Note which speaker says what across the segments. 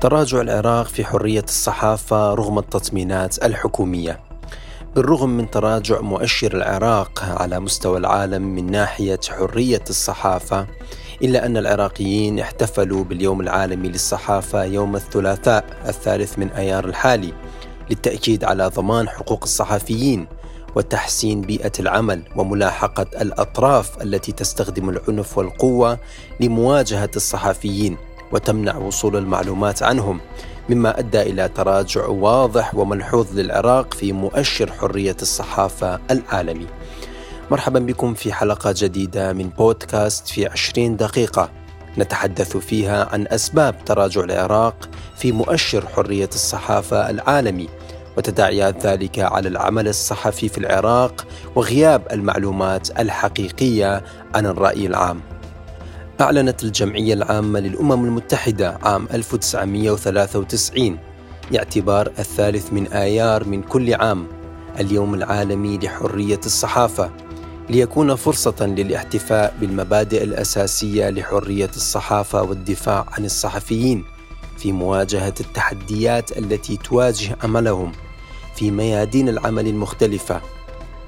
Speaker 1: تراجع العراق في حرية الصحافة رغم التطمينات الحكومية. بالرغم من تراجع مؤشر العراق على مستوى العالم من ناحية حرية الصحافة إلا أن العراقيين احتفلوا باليوم العالمي للصحافة يوم الثلاثاء الثالث من أيار الحالي للتأكيد على ضمان حقوق الصحفيين وتحسين بيئة العمل وملاحقة الأطراف التي تستخدم العنف والقوة لمواجهة الصحفيين. وتمنع وصول المعلومات عنهم مما أدى إلى تراجع واضح وملحوظ للعراق في مؤشر حرية الصحافة العالمي. مرحبا بكم في حلقة جديدة من بودكاست في 20 دقيقة نتحدث فيها عن أسباب تراجع العراق في مؤشر حرية الصحافة العالمي وتداعيات ذلك على العمل الصحفي في العراق وغياب المعلومات الحقيقية عن الرأي العام. أعلنت الجمعية العامة للأمم المتحدة عام 1993 باعتبار الثالث من آيار من كل عام اليوم العالمي لحرية الصحافة ليكون فرصة للاحتفاء بالمبادئ الأساسية لحرية الصحافة والدفاع عن الصحفيين في مواجهة التحديات التي تواجه عملهم في ميادين العمل المختلفة.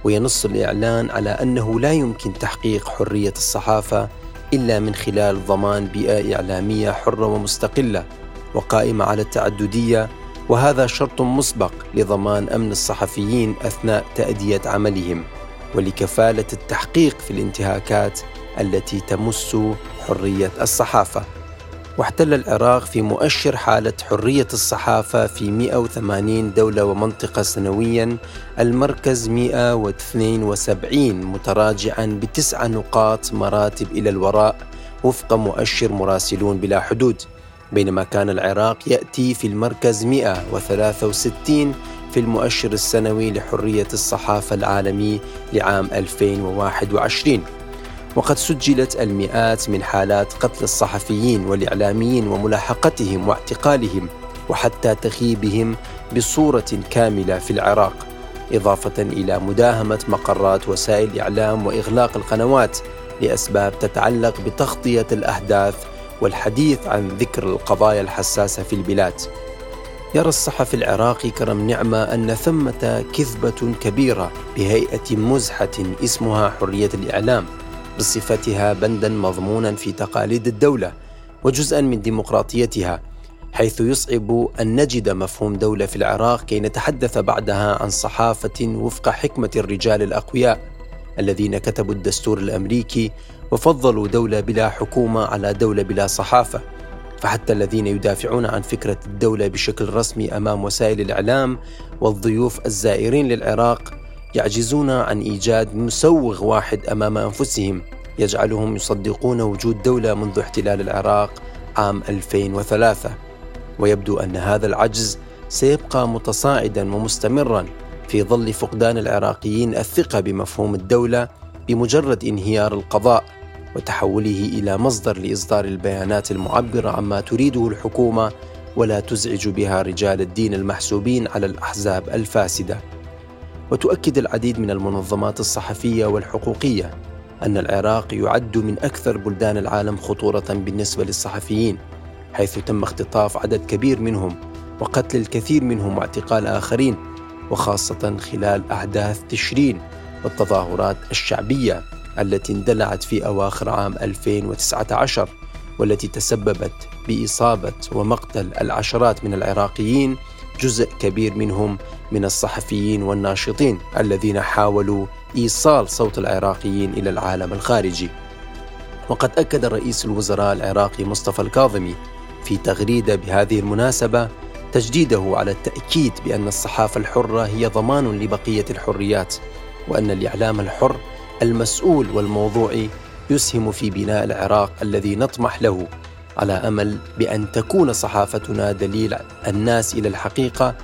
Speaker 1: وينص الإعلان على أنه لا يمكن تحقيق حرية الصحافة إلا من خلال ضمان بيئة إعلامية حرة ومستقلة وقائمة على التعددية وهذا شرط مسبق لضمان أمن الصحفيين أثناء تأدية عملهم ولكفالة التحقيق في الانتهاكات التي تمس حرية الصحافة. واحتل العراق في مؤشر حالة حرية الصحافة في 180 دولة ومنطقة سنويا المركز 172 متراجعا بتسع نقاط مراتب إلى الوراء وفق مؤشر مراسلون بلا حدود. بينما كان العراق يأتي في المركز 163 في المؤشر السنوي لحرية الصحافة العالمي لعام 2021 وقد سجلت المئات من حالات قتل الصحفيين والإعلاميين وملاحقتهم واعتقالهم وحتى تخييبهم بصورة كاملة في العراق إضافة إلى مداهمة مقرات وسائل الإعلام وإغلاق القنوات لأسباب تتعلق بتغطية الأحداث والحديث عن ذكر القضايا الحساسة في البلاد. يرى الصحفي العراقي كرم نعمة أن ثمة كذبة كبيرة بهيئة مزحة اسمها حرية الإعلام بصفتها بندا مضمونا في تقاليد الدولة وجزءا من ديمقراطيتها حيث يصعب أن نجد مفهوم دولة في العراق كي نتحدث بعدها عن صحافة وفق حكمة الرجال الأقوياء الذين كتبوا الدستور الأمريكي وفضلوا دولة بلا حكومة على دولة بلا صحافة. فحتى الذين يدافعون عن فكرة الدولة بشكل رسمي أمام وسائل الإعلام والضيوف الزائرين للعراق يعجزون عن إيجاد مسوغ واحد أمام أنفسهم. يجعلهم يصدقون وجود دولة منذ احتلال العراق عام 2003 ويبدو أن هذا العجز سيبقى متصاعدا ومستمرا في ظل فقدان العراقيين الثقة بمفهوم الدولة بمجرد انهيار القضاء وتحوله إلى مصدر لإصدار البيانات المعبرة عما تريده الحكومة ولا تزعج بها رجال الدين المحسوبين على الأحزاب الفاسدة. وتؤكد العديد من المنظمات الصحفية والحقوقية أن العراق يعد من أكثر بلدان العالم خطورة بالنسبة للصحفيين حيث تم اختطاف عدد كبير منهم وقتل الكثير منهم واعتقال آخرين وخاصة خلال أحداث تشرين والتظاهرات الشعبية التي اندلعت في أواخر عام 2019 والتي تسببت بإصابة ومقتل العشرات من العراقيين جزء كبير منهم من الصحفيين والناشطين الذين حاولوا إيصال صوت العراقيين إلى العالم الخارجي. وقد أكد رئيس الوزراء العراقي مصطفى الكاظمي في تغريدة بهذه المناسبة تجديده على التأكيد بأن الصحافة الحرة هي ضمان لبقية الحريات وأن الإعلام الحر المسؤول والموضوعي يسهم في بناء العراق الذي نطمح له على أمل بأن تكون صحافتنا دليل الناس إلى الحقيقة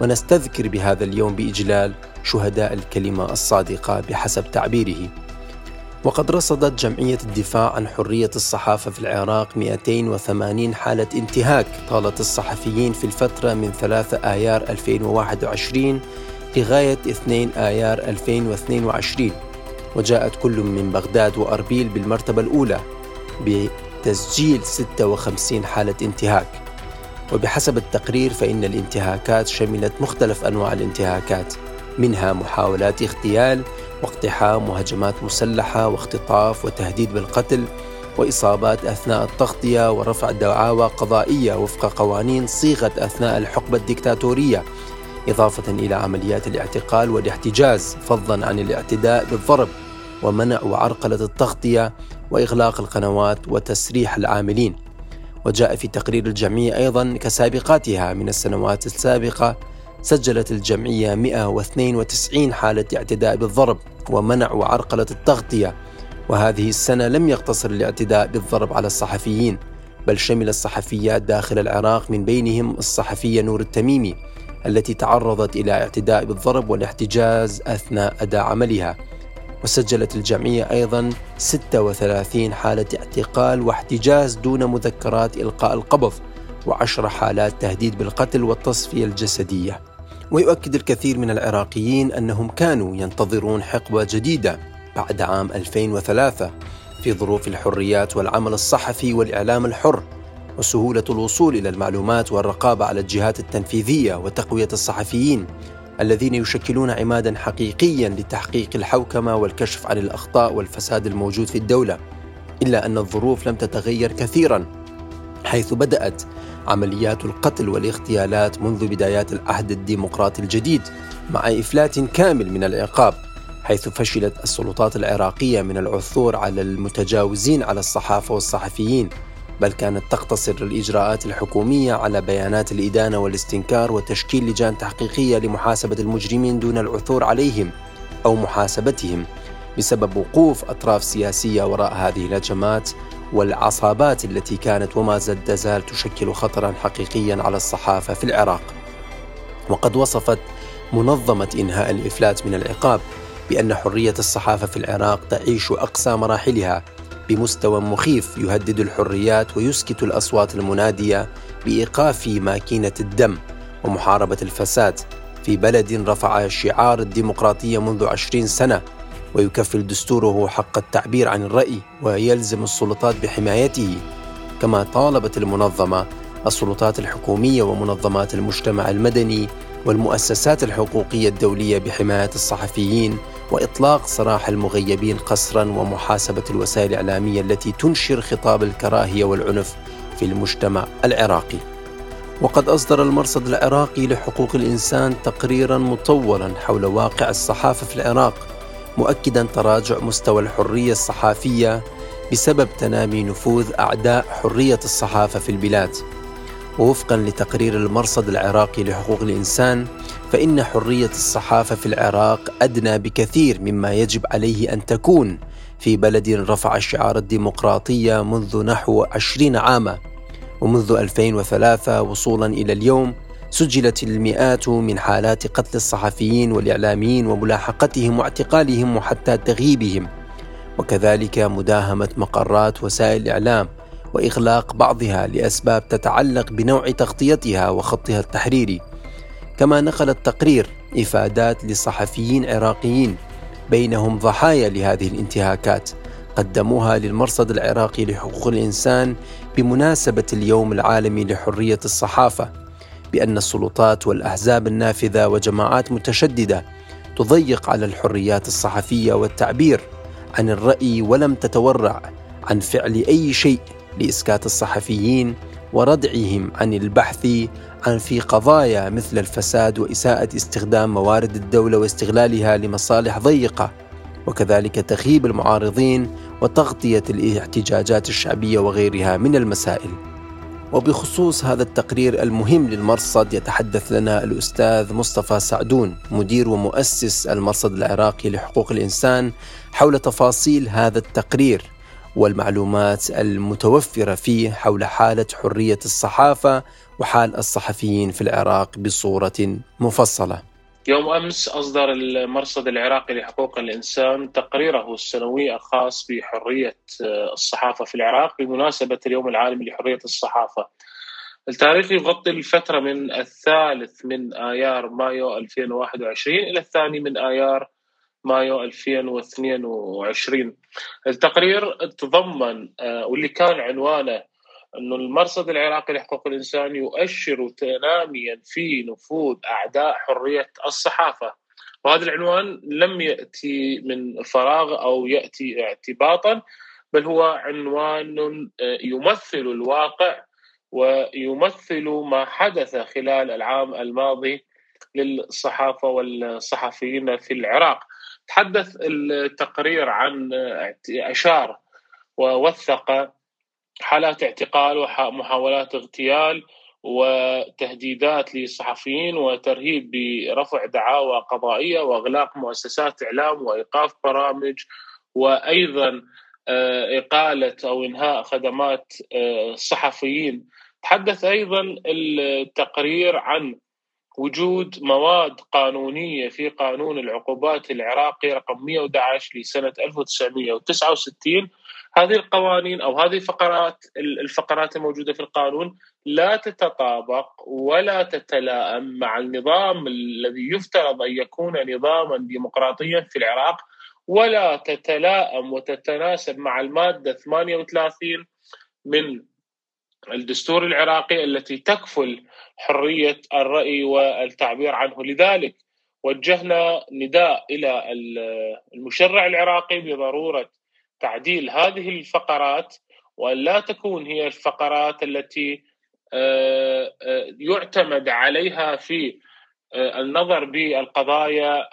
Speaker 1: ونستذكر بهذا اليوم بإجلال شهداء الكلمة الصادقة بحسب تعبيره. وقد رصدت جمعية الدفاع عن حرية الصحافة في العراق 280 حالة انتهاك طالت الصحفيين في الفترة من 3 آيار 2021 لغاية 2 آيار 2022 وجاءت كل من بغداد وأربيل بالمرتبة الأولى تسجيل 56 حالة انتهاك. وبحسب التقرير فإن الانتهاكات شملت مختلف أنواع الانتهاكات منها محاولات اغتيال واقتحام وهجمات مسلحة واختطاف وتهديد بالقتل وإصابات أثناء التغطية ورفع دعاوى قضائية وفق قوانين صيغت أثناء الحقبة الدكتاتورية إضافة إلى عمليات الاعتقال والاحتجاز فضلا عن الاعتداء بالضرب ومنع وعرقلة التغطية وإغلاق القنوات وتسريح العاملين. وجاء في تقرير الجمعية أيضا كسابقاتها. من السنوات السابقة سجلت الجمعية 192 حالة اعتداء بالضرب ومنع وعرقلة التغطية. وهذه السنة لم يقتصر الاعتداء بالضرب على الصحفيين بل شمل الصحفيات داخل العراق من بينهم الصحفية نور التميمي التي تعرضت إلى اعتداء بالضرب والاحتجاز أثناء أداء عملها. وسجلت الجمعية أيضا 36 حالة اعتقال واحتجاز دون مذكرات إلقاء القبض وعشر حالات تهديد بالقتل والتصفية الجسدية. ويؤكد الكثير من العراقيين أنهم كانوا ينتظرون حقبة جديدة بعد عام 2003 في ظروف الحريات والعمل الصحفي والإعلام الحر وسهولة الوصول إلى المعلومات والرقابة على الجهات التنفيذية وتقوية الصحفيين. الذين يشكلون عمادا حقيقيا لتحقيق الحوكمة والكشف عن الأخطاء والفساد الموجود في الدولة إلا أن الظروف لم تتغير كثيرا حيث بدأت عمليات القتل والاغتيالات منذ بدايات العهد الديمقراطي الجديد مع إفلات كامل من العقاب حيث فشلت السلطات العراقية من العثور على المتجاوزين على الصحافة والصحفيين. بل كانت تقتصر الإجراءات الحكومية على بيانات الإدانة والاستنكار وتشكيل لجان تحقيقية لمحاسبة المجرمين دون العثور عليهم أو محاسبتهم بسبب وقوف أطراف سياسية وراء هذه الهجمات والعصابات التي كانت وما زالت تزال تشكل خطرا حقيقيا على الصحافة في العراق. وقد وصفت منظمة إنهاء الإفلات من العقاب بأن حرية الصحافة في العراق تعيش أقصى مراحلها بمستوى مخيف يهدد الحريات ويسكت الأصوات المنادية بإيقاف ماكينة الدم ومحاربة الفساد. في بلد رفع شعار الديمقراطية منذ عشرين سنة ويكفل دستوره حق التعبير عن الرأي ويلزم السلطات بحمايته كما طالبت المنظمة السلطات الحكومية ومنظمات المجتمع المدني والمؤسسات الحقوقية الدولية بحماية الصحفيين وإطلاق سراح المغيبين قسرا ومحاسبة الوسائل الإعلامية التي تنشر خطاب الكراهية والعنف في المجتمع العراقي. وقد أصدر المرصد العراقي لحقوق الإنسان تقريرا مطولا حول واقع الصحافة في العراق مؤكدا تراجع مستوى الحرية الصحافية بسبب تنامي نفوذ أعداء حرية الصحافة في البلاد. ووفقا لتقرير المرصد العراقي لحقوق الإنسان فإن حرية الصحافة في العراق أدنى بكثير مما يجب عليه أن تكون. في بلد رفع شعار الديمقراطية منذ نحو عشرين عاما ومنذ 2003 وصولا إلى اليوم سجلت المئات من حالات قتل الصحفيين والإعلاميين وملاحقتهم واعتقالهم وحتى تغييبهم. وكذلك مداهمة مقرات وسائل الإعلام وإغلاق بعضها لأسباب تتعلق بنوع تغطيتها وخطها التحريري. كما نقل التقرير إفادات لصحفيين عراقيين بينهم ضحايا لهذه الانتهاكات قدموها للمرصد العراقي لحقوق الإنسان بمناسبة اليوم العالمي لحرية الصحافة بأن السلطات والأحزاب النافذة وجماعات متشددة تضيق على الحريات الصحفية والتعبير عن الرأي ولم تتورع عن فعل أي شيء لإسكات الصحفيين وردعهم عن البحث عن في قضايا مثل الفساد وإساءة استخدام موارد الدولة واستغلالها لمصالح ضيقة وكذلك تخيب المعارضين وتغطية الاحتجاجات الشعبية وغيرها من المسائل. وبخصوص هذا التقرير المهم للمرصد يتحدث لنا الأستاذ مصطفى سعدون مدير ومؤسس المرصد العراقي لحقوق الإنسان حول تفاصيل هذا التقرير والمعلومات المتوفرة فيه حول حالة حرية الصحافة وحال الصحفيين في العراق بصورة مفصلة.
Speaker 2: يوم أمس أصدر المرصد العراقي لحقوق الإنسان تقريره السنوي الخاص بحرية الصحافة في العراق بمناسبة اليوم العالمي لحرية الصحافة. التاريخ يغطي الفترة من الثالث من آيار مايو 2021 إلى الثاني من آيار مايو 2022 التقرير تضمن آه، واللي كان عنوانه أن المرصد العراقي لحقوق الإنسان يؤشر تناميا في نفوذ أعداء حرية الصحافة وهذا العنوان لم يأتي من فراغ أو يأتي اعتباطا بل هو عنوان آه، يمثل الواقع ويمثل ما حدث خلال العام الماضي للصحافة والصحفيين في العراق. تحدث التقرير عن أشار ووثق حالات اعتقال ومحاولات اغتيال وتهديدات للصحفيين وترهيب برفع دعاوى قضائية وإغلاق مؤسسات إعلام وإيقاف برامج وأيضا آه، إقالة أو إنهاء خدمات الصحفيين آه، تحدث أيضا التقرير عن وجود مواد قانونية في قانون العقوبات العراقي رقم 111 لسنة 1969 هذه القوانين أو هذه الفقرات الفقرات الموجودة في القانون لا تتطابق ولا تتلائم مع النظام الذي يفترض أن يكون نظاما ديمقراطيا في العراق ولا تتلائم وتتناسب مع المادة 38 من الدستور العراقي التي تكفل حرية الرأي والتعبير عنه. لذلك وجهنا نداء إلى المشرع العراقي بضرورة تعديل هذه الفقرات وأن لا تكون هي الفقرات التي آه، آه، يعتمد عليها في آه، النظر بالقضايا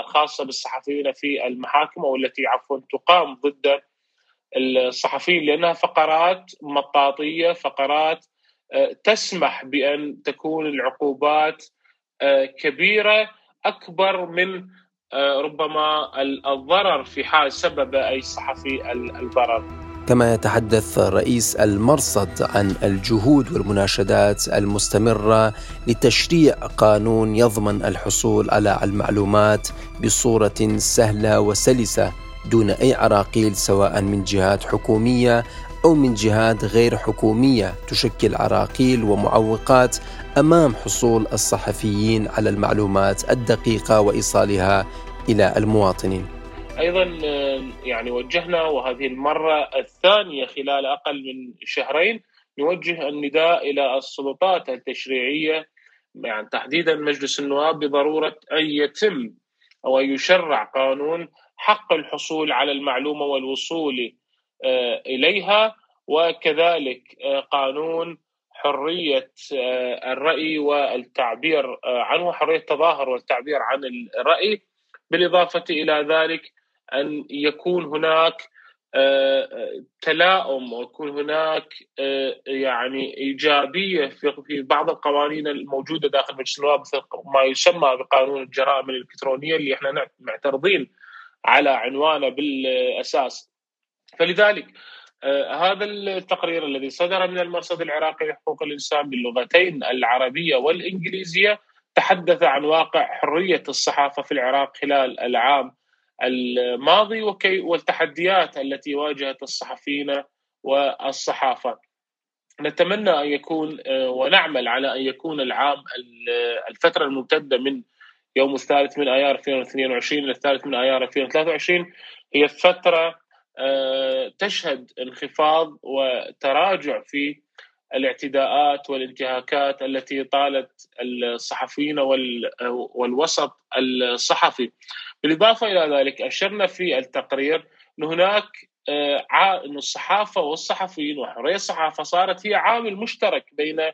Speaker 2: الخاصه بالصحفيين في المحاكم أو التي عفوا تقام ضد الصحفيين لأنها فقرات مطاطية فقرات تسمح بأن تكون العقوبات كبيرة أكبر من ربما الضرر في حال سبب أي صحفي الضرر.
Speaker 1: كما يتحدث رئيس المرصد عن الجهود والمناشدات المستمرة لتشريع قانون يضمن الحصول على المعلومات بصورة سهلة وسلسة دون أي عراقيل سواء من جهات حكومية أو من جهات غير حكومية تشكل عراقيل ومعوقات أمام حصول الصحفيين على المعلومات الدقيقة وإيصالها إلى المواطنين.
Speaker 2: أيضا يعني وجهنا وهذه المرة الثانية خلال أقل من شهرين نوجه النداء إلى السلطات التشريعية يعني تحديدا مجلس النواب بضرورة أن يتم أو أن يشرع قانون حق الحصول على المعلومة والوصول آه، إليها وكذلك آه، قانون حرية آه، الرأي والتعبير عنه حرية التظاهر والتعبير عن الرأي بالإضافة إلى ذلك أن يكون هناك تلاؤم ويكون هناك يعني إيجابية في بعض القوانين الموجودة داخل مجلس النواب مثل ما يسمى بقانون الجرائم الإلكترونية اللي إحنا معترضين على عنوانه بالأساس. فلذلك آه هذا التقرير الذي صدر من المرصد العراقي لحقوق الإنسان باللغتين العربية والإنجليزية تحدث عن واقع حرية الصحافة في العراق خلال العام الماضي وكي والتحديات التي واجهت الصحفيين والصحافة. نتمنى أن يكون آه، ونعمل على أن يكون العام الفترة الممتدة من يوم الثالث من أيار 2022 إلى الثالث من أيار 2023 هي فترة تشهد انخفاض وتراجع في الاعتداءات والانتهاكات التي طالت الصحفيين والوسط الصحفي. بالإضافة إلى ذلك أشرنا في التقرير أن هناك آه، أن الصحافة والصحفيين وحرية الصحافة صارت هي عامل مشترك بين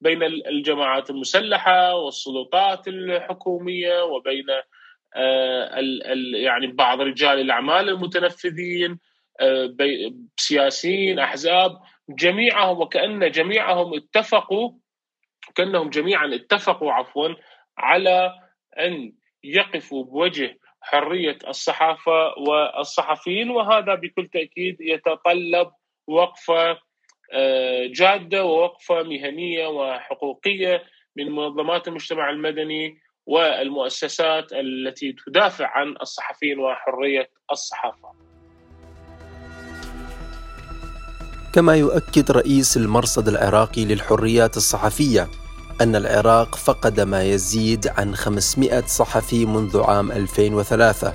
Speaker 2: بين الجماعات المسلحة والسلطات الحكومية وبين آه، يعني بعض رجال الأعمال المتنفذين آه، سياسيين أحزاب جميعهم وكأن جميعهم اتفقوا كأنهم جميعا اتفقوا عفوا على أن يقفوا بوجه حرية الصحافة والصحفيين وهذا بكل تأكيد يتطلب وقفة آه، جادة ووقفة مهنية وحقوقية من منظمات المجتمع المدني والمؤسسات التي تدافع عن الصحفيين وحرية الصحافة.
Speaker 1: كما يؤكد رئيس المرصد العراقي للحريات الصحفية أن العراق فقد ما يزيد عن 500 صحفي منذ عام 2003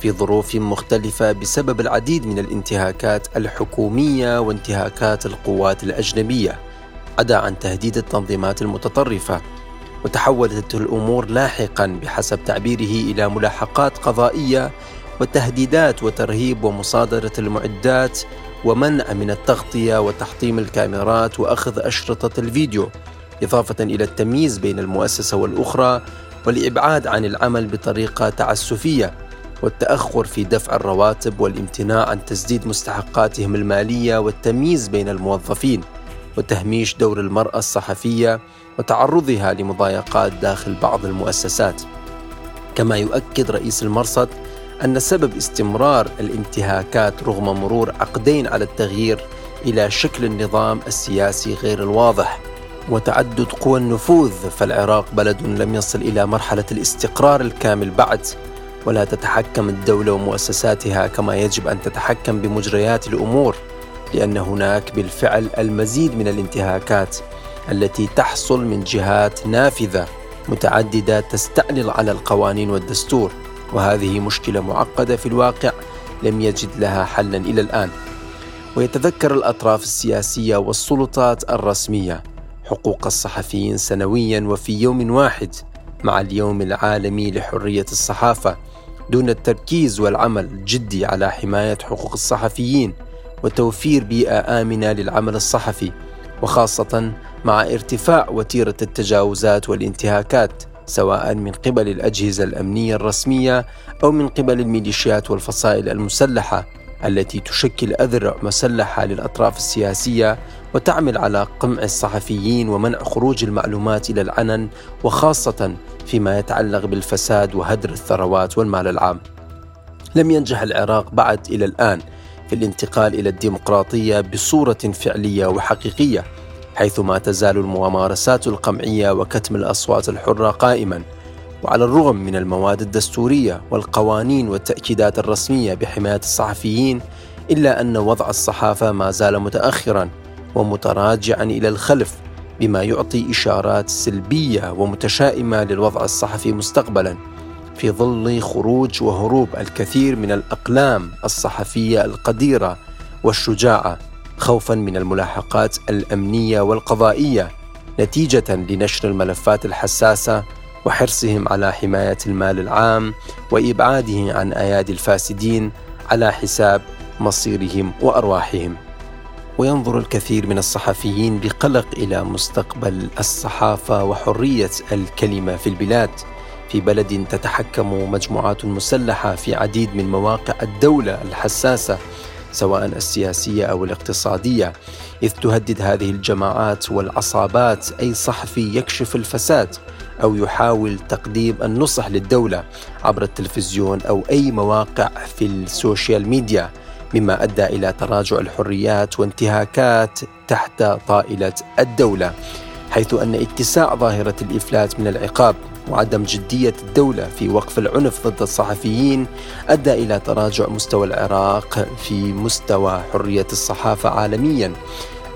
Speaker 1: في ظروف مختلفة بسبب العديد من الانتهاكات الحكومية وانتهاكات القوات الأجنبية عدا عن تهديد التنظيمات المتطرفة وتحولت الأمور لاحقا بحسب تعبيره إلى ملاحقات قضائية وتهديدات وترهيب ومصادرة المعدات ومنع من التغطية وتحطيم الكاميرات وأخذ أشرطة الفيديو إضافة إلى التمييز بين المؤسسة والأخرى والإبعاد عن العمل بطريقة تعسفية والتأخر في دفع الرواتب والامتناع عن تسديد مستحقاتهم المالية والتمييز بين الموظفين وتهميش دور المرأة الصحفية وتعرضها لمضايقات داخل بعض المؤسسات. كما يؤكد رئيس المرصد أن سبب استمرار الانتهاكات رغم مرور عقدين على التغيير إلى شكل النظام السياسي غير الواضح وتعدد قوى النفوذ فالعراق بلد لم يصل إلى مرحلة الاستقرار الكامل بعد ولا تتحكم الدولة ومؤسساتها كما يجب أن تتحكم بمجريات الأمور لأن هناك بالفعل المزيد من الانتهاكات التي تحصل من جهات نافذة متعددة تستعلل على القوانين والدستور وهذه مشكلة معقدة في الواقع لم يجد لها حلا إلى الآن. ويتذكر الأطراف السياسية والسلطات الرسمية حقوق الصحفيين سنويا وفي يوم واحد مع اليوم العالمي لحرية الصحافة دون التركيز والعمل الجدي على حماية حقوق الصحفيين وتوفير بيئة آمنة للعمل الصحفي وخاصة مع ارتفاع وتيرة التجاوزات والانتهاكات سواء من قبل الأجهزة الأمنية الرسمية أو من قبل الميليشيات والفصائل المسلحة التي تشكل أذرع مسلحة للأطراف السياسية وتعمل على قمع الصحفيين ومنع خروج المعلومات إلى العلن وخاصة فيما يتعلق بالفساد وهدر الثروات والمال العام. لم ينجح العراق بعد إلى الآن في الانتقال إلى الديمقراطية بصورة فعلية وحقيقية حيث ما تزال الممارسات القمعية وكتم الأصوات الحرة قائما. وعلى الرغم من المواد الدستورية والقوانين والتأكيدات الرسمية بحماية الصحفيين إلا أن وضع الصحافة ما زال متأخرا ومتراجعا إلى الخلف بما يعطي إشارات سلبية ومتشائمة للوضع الصحفي مستقبلا في ظل خروج وهروب الكثير من الأقلام الصحفية القديرة والشجاعة. خوفا من الملاحقات الأمنية والقضائية نتيجة لنشر الملفات الحساسة وحرصهم على حماية المال العام وإبعاده عن أيادي الفاسدين على حساب مصيرهم وأرواحهم. وينظر الكثير من الصحفيين بقلق إلى مستقبل الصحافة وحرية الكلمة في البلاد. في بلد تتحكم مجموعات مسلحة في عديد من مواقع الدولة الحساسة سواء السياسية أو الاقتصادية إذ تهدد هذه الجماعات والعصابات أي صحفي يكشف الفساد أو يحاول تقديم النصح للدولة عبر التلفزيون أو أي مواقع في السوشيال ميديا مما أدى إلى تراجع الحريات وانتهاكات تحت طائلة الدولة حيث أن اتساع ظاهرة الإفلات من العقاب. وعدم جدية الدولة في وقف العنف ضد الصحفيين أدى إلى تراجع مستوى العراق في مستوى حرية الصحافة عالميا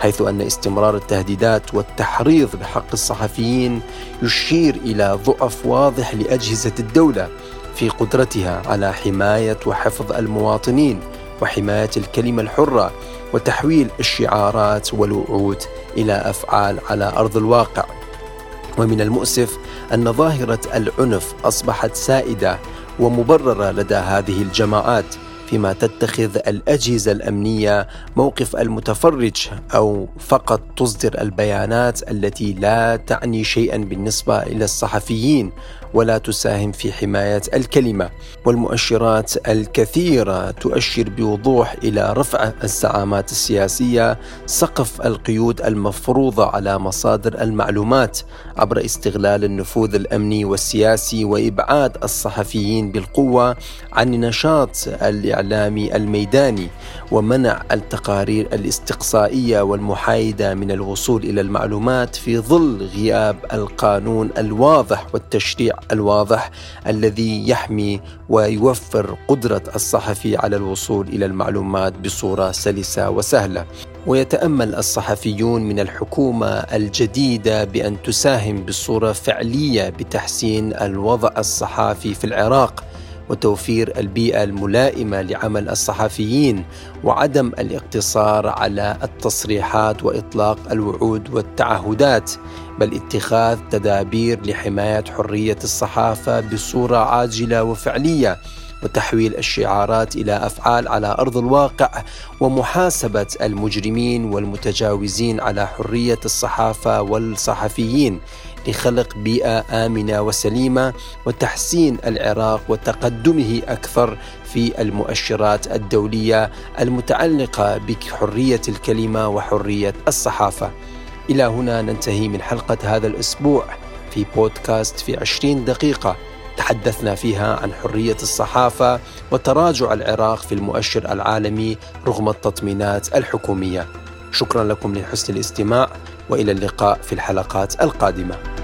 Speaker 1: حيث أن استمرار التهديدات والتحريض بحق الصحفيين يشير إلى ضعف واضح لأجهزة الدولة في قدرتها على حماية وحفظ المواطنين وحماية الكلمة الحرة وتحويل الشعارات والوعود إلى أفعال على أرض الواقع. ومن المؤسف أن ظاهرة العنف أصبحت سائدة ومبررة لدى هذه الجماعات فيما تتخذ الأجهزة الأمنية موقف المتفرج أو فقط تصدر البيانات التي لا تعني شيئا بالنسبة إلى الصحفيين. ولا تساهم في حماية الكلمة والمؤشرات الكثيرة تؤشر بوضوح إلى رفع الزعامات السياسية سقف القيود المفروضه على مصادر المعلومات عبر استغلال النفوذ الأمني والسياسي وإبعاد الصحفيين بالقوة عن النشاط الاعلامي الميداني ومنع التقارير الاستقصائية والمحايدة من الوصول إلى المعلومات في ظل غياب القانون الواضح والتشريع. الواضح الذي يحمي ويوفر قدرة الصحفي على الوصول إلى المعلومات بصورة سلسة وسهلة. ويتأمل الصحفيون من الحكومة الجديدة بأن تساهم بصورة فعلية بتحسين الوضع الصحافي في العراق. وتوفير البيئة الملائمة لعمل الصحفيين وعدم الاقتصار على التصريحات وإطلاق الوعود والتعهدات بل اتخاذ تدابير لحماية حرية الصحافة بصورة عاجلة وفعلية وتحويل الشعارات إلى أفعال على أرض الواقع ومحاسبة المجرمين والمتجاوزين على حرية الصحافة والصحفيين. لخلق بيئة آمنة وسليمة وتحسين العراق وتقدمه أكثر في المؤشرات الدولية المتعلقة بحرية الكلمة وحرية الصحافة. إلى هنا ننتهي من حلقة هذا الأسبوع في بودكاست في 20 دقيقة تحدثنا فيها عن حرية الصحافة وتراجع العراق في المؤشر العالمي رغم التطمينات الحكومية. شكرا لكم لحسن الاستماع وإلى اللقاء في الحلقات القادمة.